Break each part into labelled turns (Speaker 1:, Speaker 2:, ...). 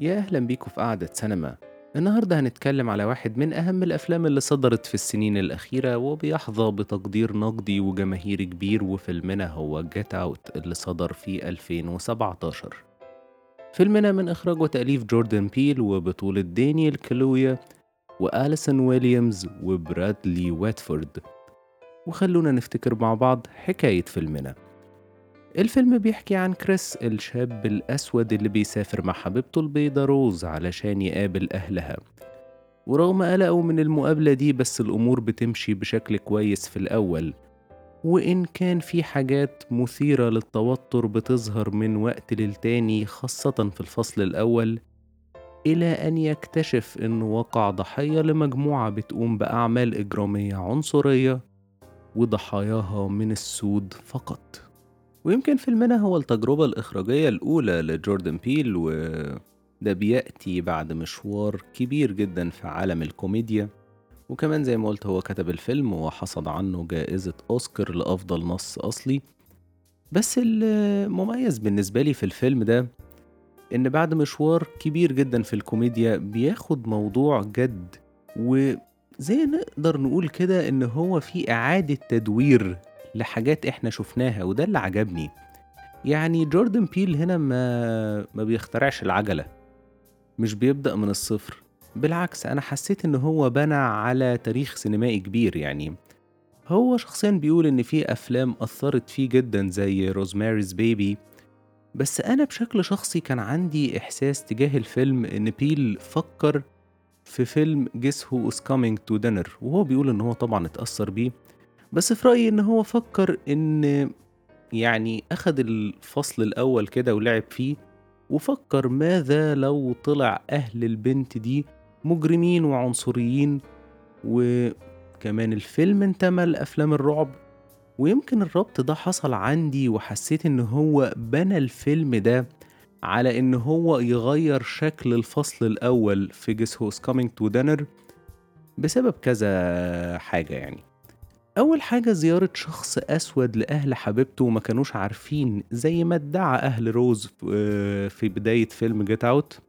Speaker 1: يا أهلا بيكم في قعدة سينما. النهاردة هنتكلم على واحد من أهم الأفلام اللي صدرت في السنين الأخيرة وبيحظى بتقدير نقدي وجماهيري كبير وفيلمنا هو جيت أوت اللي صدر في 2017 فيلمنا من إخراج وتأليف جوردن بيل وبطولة دانيال كلويا وآليسون ويليامز وبرادلي واتفورد. وخلونا نفتكر مع بعض حكاية فيلمنا. الفيلم بيحكي عن كريس الشاب الأسود اللي بيسافر مع حبيبته البيضة روز علشان يقابل أهلها. ورغم قلقه من المقابلة دي بس الأمور بتمشي بشكل كويس في الأول. وإن كان في حاجات مثيرة للتوتر بتظهر من وقت للتاني خاصة في الفصل الأول إلى أن يكتشف إنه وقع ضحية لمجموعة بتقوم بأعمال إجرامية عنصرية وضحاياها من السود فقط. ويمكن فيلمنا هو التجربة الإخراجية الأولى لجوردن بيل وده بيأتي بعد مشوار كبير جدا في عالم الكوميديا. وكمان زي ما قلت هو كتب الفيلم وحصد عنه جائزة أوسكار لأفضل نص أصلي. بس المميز بالنسبة لي في الفيلم ده إن بعد مشوار كبير جدا في الكوميديا بياخد موضوع جد وزي نقدر نقول كده إن هو في إعادة تدوير لحاجات إحنا شفناها وده اللي عجبني. يعني جوردن بيل هنا ما ما بيخترعش العجلة مش بيبدأ من الصفر. بالعكس أنا حسيت إن هو بنى على تاريخ سينمائي كبير يعني. هو شخصيا بيقول إن في أفلام أثرت فيه جدا زي روزماريز بيبي بس أنا بشكل شخصي كان عندي إحساس تجاه الفيلم إن بيل فكر في فيلم جيس هو is coming to dinner وهو بيقول إن هو طبعا اتأثر بيه. بس في رأيي إن هو فكر إن يعني أخد الفصل الأول كده ولعب فيه وفكر ماذا لو طلع أهل البنت دي مجرمين وعنصريين وكمان الفيلم انتمى لأفلام الرعب ويمكن الربط ده حصل عندي وحسيت إن هو بنى الفيلم ده على إن هو يغير شكل الفصل الأول في Guess Who's Coming to Dinner بسبب كذا حاجة يعني. أول حاجة زيارة شخص أسود لأهل حبيبته وما كانوش عارفين زي ما ادعى أهل روز في بداية فيلم Get Out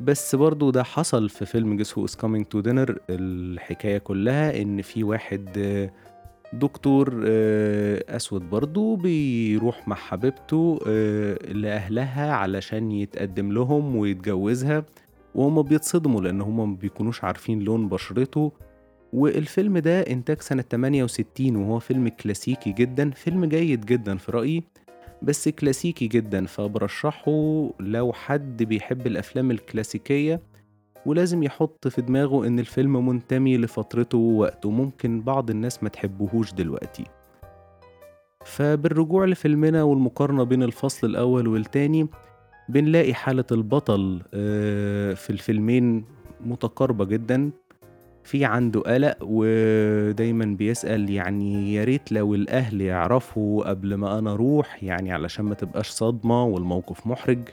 Speaker 1: بس برضو ده حصل في فيلم Guess Who is Coming to Dinner الحكاية كلها إن في واحد دكتور أسود برضو بيروح مع حبيبته لأهلها علشان يتقدم لهم ويتجوزها وهم بيتصدموا لأن هم بيكونوش عارفين لون بشرته. والفيلم ده إنتاج سنة 68 وهو فيلم كلاسيكي جدا. فيلم جيد جدا في رأيي بس كلاسيكي جدا. فبرشحه لو حد بيحب الأفلام الكلاسيكية ولازم يحط في دماغه إن الفيلم منتمي لفترته ووقته. ممكن بعض الناس ما تحبهوش دلوقتي. فبالرجوع لفيلمنا والمقارنة بين الفصل الأول والتاني بنلاقي حالة البطل في الفيلمين متقاربة جدا. في عنده قلق ودايما بيسأل يعني يا ريت لو الأهل يعرفوا قبل ما أنا أروح يعني علشان ما تبقاش صدمة والموقف محرج.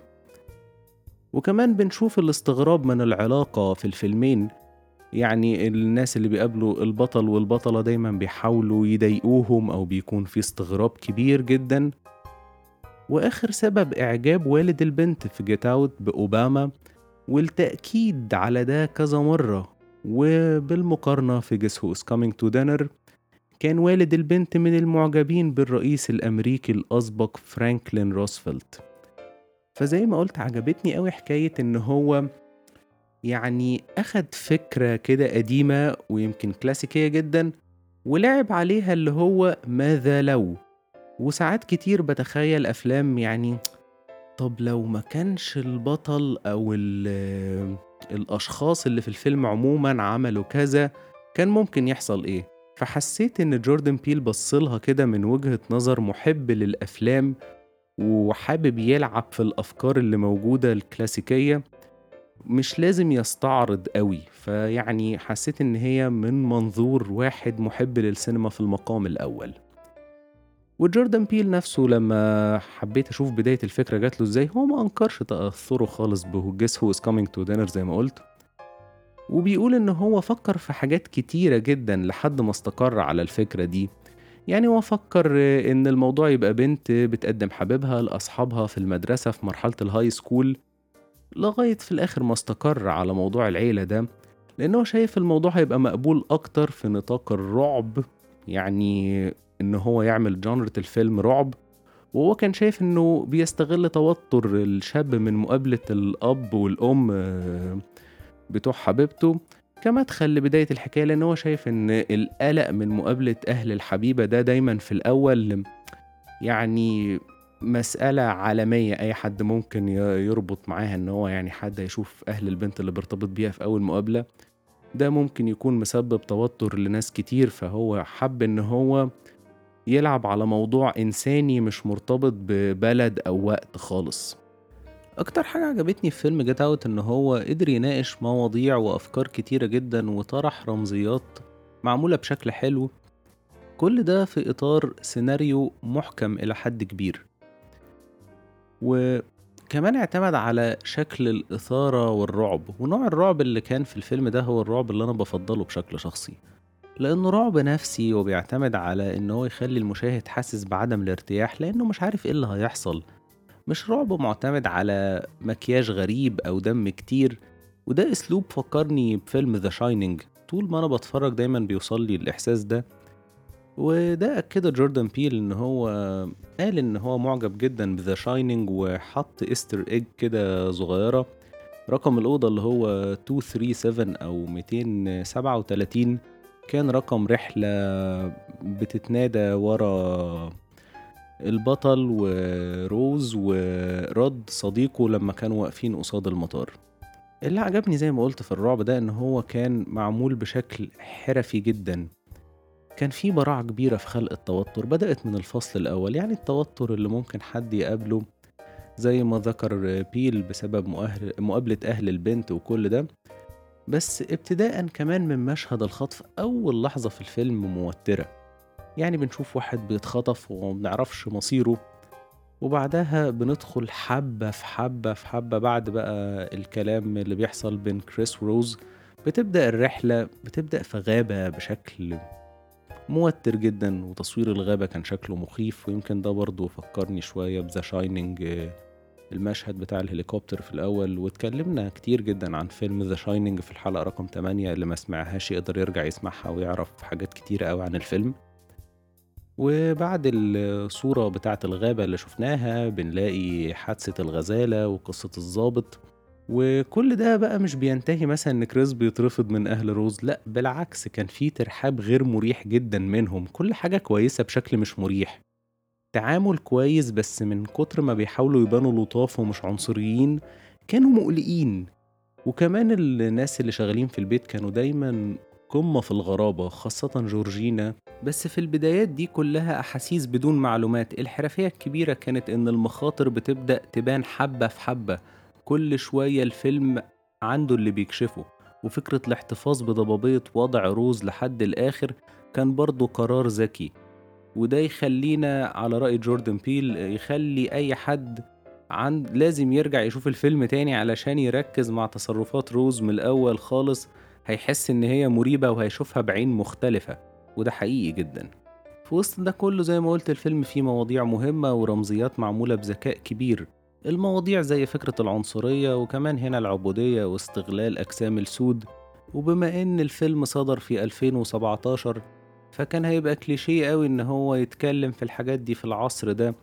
Speaker 1: وكمان بنشوف الاستغراب من العلاقة في الفيلمين. يعني الناس اللي بيقابلوا البطل والبطلة دايما بيحاولوا يضايقوهم أو بيكون في استغراب كبير جدا. وآخر سبب إعجاب والد البنت في Get Out بأوباما والتأكيد على ده كذا مرة. وبالمقارنة في Guess Who Coming to Dinner كان والد البنت من المعجبين بالرئيس الأمريكي الأسبق فرانكلين روزفلت. فزي ما قلت عجبتني قوي حكاية إن هو يعني أخد فكرة كده قديمة ويمكن كلاسيكية جدا ولعب عليها اللي هو ماذا لو. وساعات كتير بتخيل أفلام يعني طب لو ما كانش البطل أو الأشخاص اللي في الفيلم عموما عملوا كذا كان ممكن يحصل إيه؟ فحسيت إن جوردن بيل بصلها كده من وجهة نظر محب للأفلام وحابب يلعب في الأفكار اللي موجودة الكلاسيكية مش لازم يستعرض قوي. فيعني حسيت إن هي من منظور واحد محب للسينما في المقام الأول. وجوردن بيل نفسه لما حبيت أشوف بداية الفكرة جات له إزاي هو ما أنكرش تأثره خالص ب Guess Who is Coming to Dinner زي ما قلت. وبيقول إن هو فكر في حاجات كتيرة جدا لحد ما استقر على الفكرة دي. يعني هو فكر إن الموضوع يبقى بنت بتقدم حبيبها لأصحابها في المدرسة في مرحلة ال high school لغاية في الآخر ما استقر على موضوع العيلة ده. لأن هو شايف الموضوع هيبقى مقبول أكتر في نطاق الرعب يعني إن هو يعمل جانرة الفيلم رعب وهو كان شايف إنه بيستغل توتر الشاب من مقابلة الأب والأم آه، بتوع حبيبته كمدخل لبداية الحكاية لأن هو شايف إن القلق من مقابلة أهل الحبيبة ده دايما في الأول يعني مسألة عالمية أي حد ممكن يربط معاها إن هو يعني حد هيشوف أهل البنت اللي بيرتبط بيها في أول مقابلة. ده ممكن يكون مسبب توتر لناس كتير فهو حب إن هو يلعب على موضوع إنساني مش مرتبط ببلد أو وقت خالص. أكتر حاجة عجبتني في فيلم جيت أوت إن هو قدر يناقش مواضيع وأفكار كتيرة جدا وطرح رمزيات معمولة بشكل حلو. كل ده في إطار سيناريو محكم إلى حد كبير. وكمان اعتمد على شكل الإثارة والرعب. ونوع الرعب اللي كان في الفيلم ده هو الرعب اللي أنا بفضله بشكل شخصي. لأنه رعب نفسي وبيعتمد على إن هو يخلي المشاهد حاسس بعدم الارتياح لأنه مش عارف إيه اللي هيحصل. مش رعب معتمد على مكياج غريب أو دم كتير وده أسلوب فكرني بفيلم The Shining طول ما أنا بتفرج دايما بيوصل لي الإحساس ده. وده أكده جوردان بيل إن هو قال إن هو معجب جدا ب The Shining وحط Easter egg كده صغيرة. رقم الأوضة اللي هو 237 أو 237 كان رقم رحلة بتتنادى ورا البطل وروز ورد صديقه لما كانوا واقفين قصاد المطار. اللي عجبني زي ما قلت في الرعب ده إن هو كان معمول بشكل حرفي جدا. كان في براعة كبيرة في خلق التوتر بدأت من الفصل الأول يعني التوتر اللي ممكن حد يقابله زي ما ذكر بيل بسبب مقابلة أهل البنت وكل ده. بس ابتداء كمان من مشهد الخطف أول لحظة في الفيلم موترة. يعني بنشوف واحد بيتخطف ومبنعرفش مصيره وبعدها بندخل حبة في حبة في حبة بعد بقى الكلام اللي بيحصل بين كريس وروز بتبدأ الرحلة بتبدأ في غابة بشكل موتر جدا وتصوير الغابة كان شكله مخيف ويمكن ده برضه فكرني شوية بذا شايننج المشهد بتاع الهليكوبتر في الأول واتكلمنا كتير جدا عن فيلم The Shining في الحلقة رقم 8 اللي ما سمعهاش يقدر يرجع يسمعها ويعرف حاجات كتيرة أوي عن الفيلم. وبعد الصورة بتاعة الغابة اللي شفناها بنلاقي حادثة الغزالة وقصة الظابط وكل ده بقى مش بينتهي مثلا إن كريس بيترفض من أهل روز لا بالعكس كان في ترحاب غير مريح جدا منهم. كل حاجة كويسة بشكل مش مريح. تعامل كويس بس من كتر ما بيحاولوا يبانوا لطاف ومش عنصريين كانوا مقلقين. وكمان الناس اللي شغالين في البيت كانوا دايما قمة في الغرابة خاصة جورجينا. بس في البدايات دي كلها أحاسيس بدون معلومات. الحرفية الكبيرة كانت إن المخاطر بتبدأ تبان حبة في حبة. كل شوية الفيلم عنده اللي بيكشفه. وفكرة الاحتفاظ بضبابية وضع روز لحد الآخر كان برضه قرار ذكي. وده يخلينا على رأي جوردن بيل يخلي أي حد عند لازم يرجع يشوف الفيلم تاني علشان يركز مع تصرفات روز من الأول خالص هيحس إن هي مريبة وهيشوفها بعين مختلفة وده حقيقي جدا. في وسط ده كله زي ما قلت الفيلم فيه مواضيع مهمة ورمزيات معمولة بذكاء كبير. المواضيع زي فكرة العنصرية وكمان هنا العبودية واستغلال أجسام السود. وبما إن الفيلم صدر في 2017 فكان هيبقى كليشيه قوي إن هو يتكلم في الحاجات دي في العصر ده.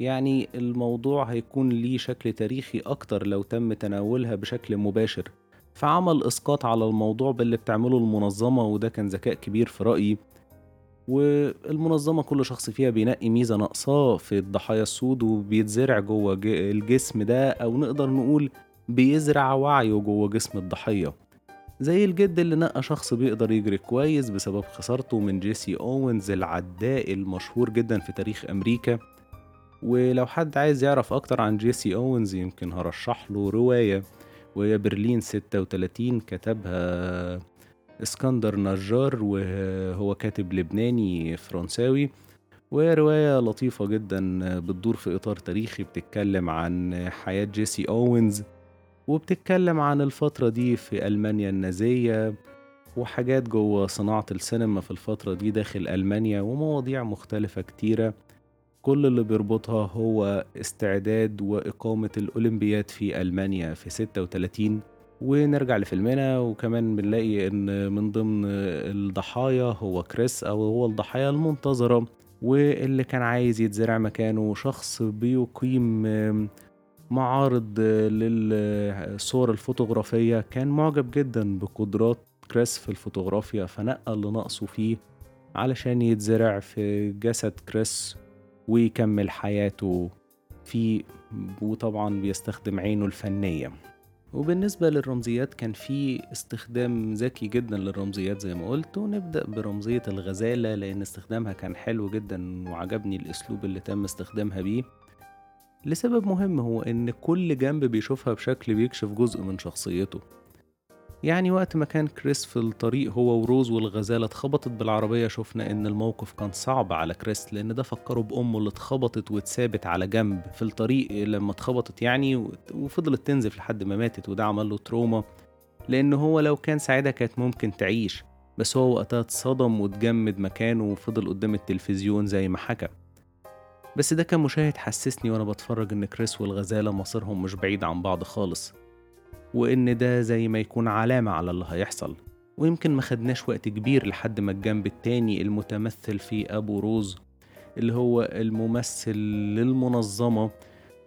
Speaker 1: يعني الموضوع هيكون ليه شكل تاريخي أكتر لو تم تناولها بشكل مباشر. فعمل إسقاط على الموضوع باللي بتعمله المنظمة وده كان ذكاء كبير في رأيي. والمنظمة كل شخص فيها بينقي ميزة ناقصاه في الضحايا السود وبيتزرع جوه الجسم ده أو نقدر نقول بيزرع وعيه جوه جسم الضحية. زي الجد اللي نقى شخص بيقدر يجري كويس بسبب خسارته من جيسي أوينز العداء المشهور جدا في تاريخ أمريكا. ولو حد عايز يعرف أكتر عن جيسي أوينز يمكن هرشح له رواية وهي برلين 36 كتبها إسكندر نجار وهو كاتب لبناني فرنساوي. وهي رواية لطيفة جدا بتدور في إطار تاريخي بتتكلم عن حياة جيسي أوينز. وبتتكلم عن الفترة دي في ألمانيا النازية وحاجات جوه صناعة السينما في الفترة دي داخل ألمانيا ومواضيع مختلفة كتيرة. كل اللي بيربطها هو استعداد وإقامة الأولمبياد في ألمانيا في 36 ونرجع لفيلمنا وكمان بنلاقي إن من ضمن الضحايا هو كريس أو هو الضحايا المنتظرة واللي كان عايز يتزرع مكانه شخص بيقيم معارض للصور الفوتوغرافية. كان معجب جدا بقدرات كريس في الفوتوغرافيا فنقى اللي ناقصه فيه علشان يتزرع في جسد كريس ويكمل حياته فيه وطبعا بيستخدم عينه الفنية. وبالنسبة للرمزيات كان في استخدام ذكي جدا للرمزيات زي ما قلت. ونبدأ برمزية الغزالة لأن استخدامها كان حلو جدا وعجبني الأسلوب اللي تم استخدامها بيه. لسبب مهم هو إن كل جنب بيشوفها بشكل بيكشف جزء من شخصيته. يعني وقت ما كان كريس في الطريق هو وروز والغزالة اتخبطت بالعربية شفنا إن الموقف كان صعب على كريس لأن ده فكره بأمه اللي اتخبطت واتسابت على جنب في الطريق لما اتخبطت يعني وفضلت تنزف لحد ما ماتت وده عمل له trauma. لأن هو لو كان ساعدها كانت ممكن تعيش بس هو وقتها اتصدم واتجمد مكانه وفضل قدام التلفزيون زي ما حكى. بس ده كان مشاهد حسسني وأنا بتفرج إن كريس والغزالة مصيرهم مش بعيد عن بعض خالص وإن ده زي ما يكون علامة على اللي هيحصل. ويمكن ما خدناش وقت كبير لحد ما الجنب التاني المتمثل في أبو روز اللي هو الممثل للمنظمة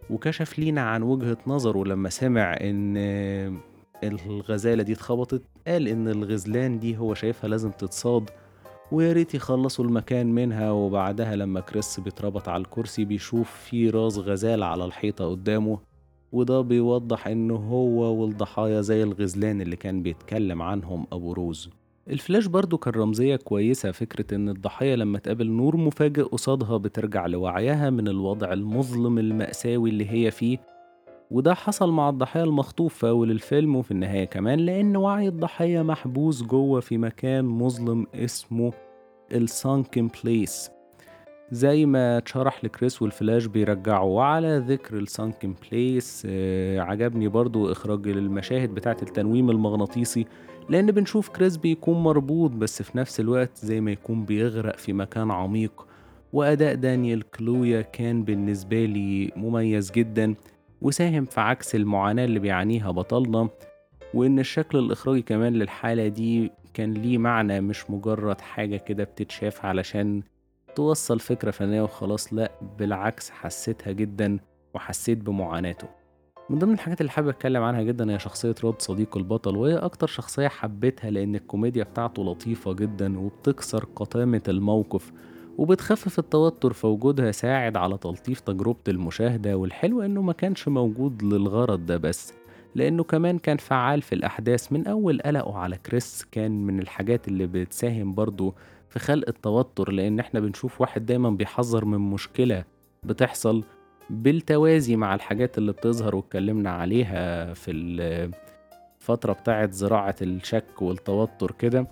Speaker 1: وكشف لينا عن وجهة نظره لما سمع إن الغزالة دي اتخبطت قال إن الغزلان دي هو شايفها لازم تتصاد ويا ريت يخلصوا المكان منها وبعدها لما كريس بيتربط على الكرسي بيشوف في راس غزالة على الحيطة قدامه وده بيوضح إنه هو والضحايا زي الغزلان اللي كان بيتكلم عنهم أبو روز. الفلاش برضو كان رمزية كويسة فكرة إن الضحية لما تقابل نور مفاجئ قصادها بترجع لوعيها من الوضع المظلم المأساوي اللي هي فيه. وده حصل مع الضحية المخطوف في أول الفيلم وفي النهاية كمان لأن وعي الضحية محبوس جوه في مكان مظلم اسمه ال Sunken Place زي ما اتشرح لكريس والفلاش بيرجعوا وعلى ذكر ال Sunken Place آه عجبني برضو إخراج المشاهد بتاعة التنويم المغناطيسي لأن بنشوف كريس بيكون مربوط بس في نفس الوقت زي ما يكون بيغرق في مكان عميق. وأداء دانيال كالويا كان بالنسبة لي مميز جدا. وساهم في عكس المعاناة اللي بيعانيها بطلنا وإن الشكل الإخراجي كمان للحالة دي كان ليه معنى مش مجرد حاجة كده بتتشاف علشان توصل فكرة فنية وخلاص لأ بالعكس حسيتها جدا وحسيت بمعاناته. من ضمن الحاجات اللي حابب أتكلم عنها جدا هي شخصية رود صديق البطل وهي أكتر شخصية حبيتها لأن الكوميديا بتاعته لطيفة جدا وبتكسر قطامة الموقف. وبتخفف التوتر فوجودها ساعد على تلطيف تجربة المشاهدة والحلو إنه ما كانش موجود للغرض ده بس لإنه كمان كان فعال في الأحداث من أول قلقه على كريس كان من الحاجات اللي بتساهم برضه في خلق التوتر لأن إحنا بنشوف واحد دايما بيحذر من مشكلة بتحصل بالتوازي مع الحاجات اللي بتظهر واتكلمنا عليها في الفترة بتاعت زراعة الشك والتوتر كده.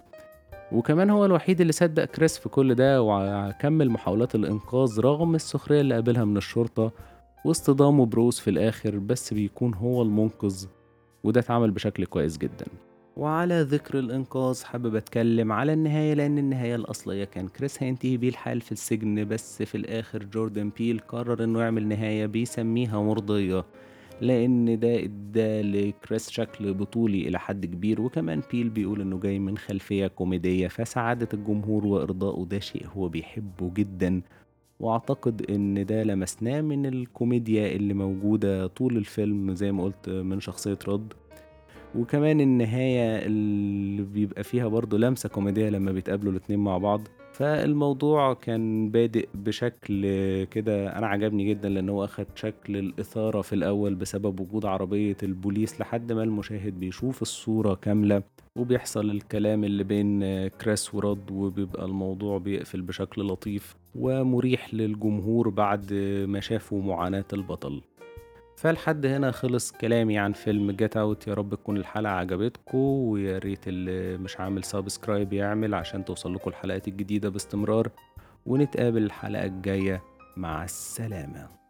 Speaker 1: وكمان هو الوحيد اللي صدق كريس في كل ده وكمل محاولات الإنقاذ رغم السخرية اللي قابلها من الشرطة واصطدامه بروس في الآخر بس بيكون هو المنقذ وده اتعمل بشكل كويس جدا. وعلى ذكر الإنقاذ حابب أتكلم على النهاية لأن النهاية الأصلية كان كريس هينتهي بيه الحال في السجن بس في الآخر جوردن بيل قرر إنه يعمل نهاية بيسميها مرضية. لأن ده إدى لكريس شكل بطولي إلى حد كبير وكمان بيل بيقول إنه جاي من خلفية كوميدية فسعادة الجمهور وإرضائه ده شيء هو بيحبه جدا. وأعتقد إن ده لمسناه من الكوميديا اللي موجودة طول الفيلم زي ما قلت من شخصية رد. وكمان النهاية اللي بيبقى فيها برضه لمسة كوميدية لما بيتقابلوا الاتنين مع بعض. فالموضوع كان بادئ بشكل كده أنا عجبني جدا لأن هو أخد شكل الإثارة في الأول بسبب وجود عربية البوليس لحد ما المشاهد بيشوف الصورة كاملة وبيحصل الكلام اللي بين كريس ورد وبيبقى الموضوع بيقفل بشكل لطيف ومريح للجمهور بعد ما شافوا معاناة البطل. فلحد هنا خلص كلامي عن فيلم Get Out يا رب تكون الحلقة عجبتكم ويا ريت اللي مش عامل subscribe يعمل عشان توصل لكم الحلقات الجديدة باستمرار. ونتقابل الحلقة الجاية. مع السلامة.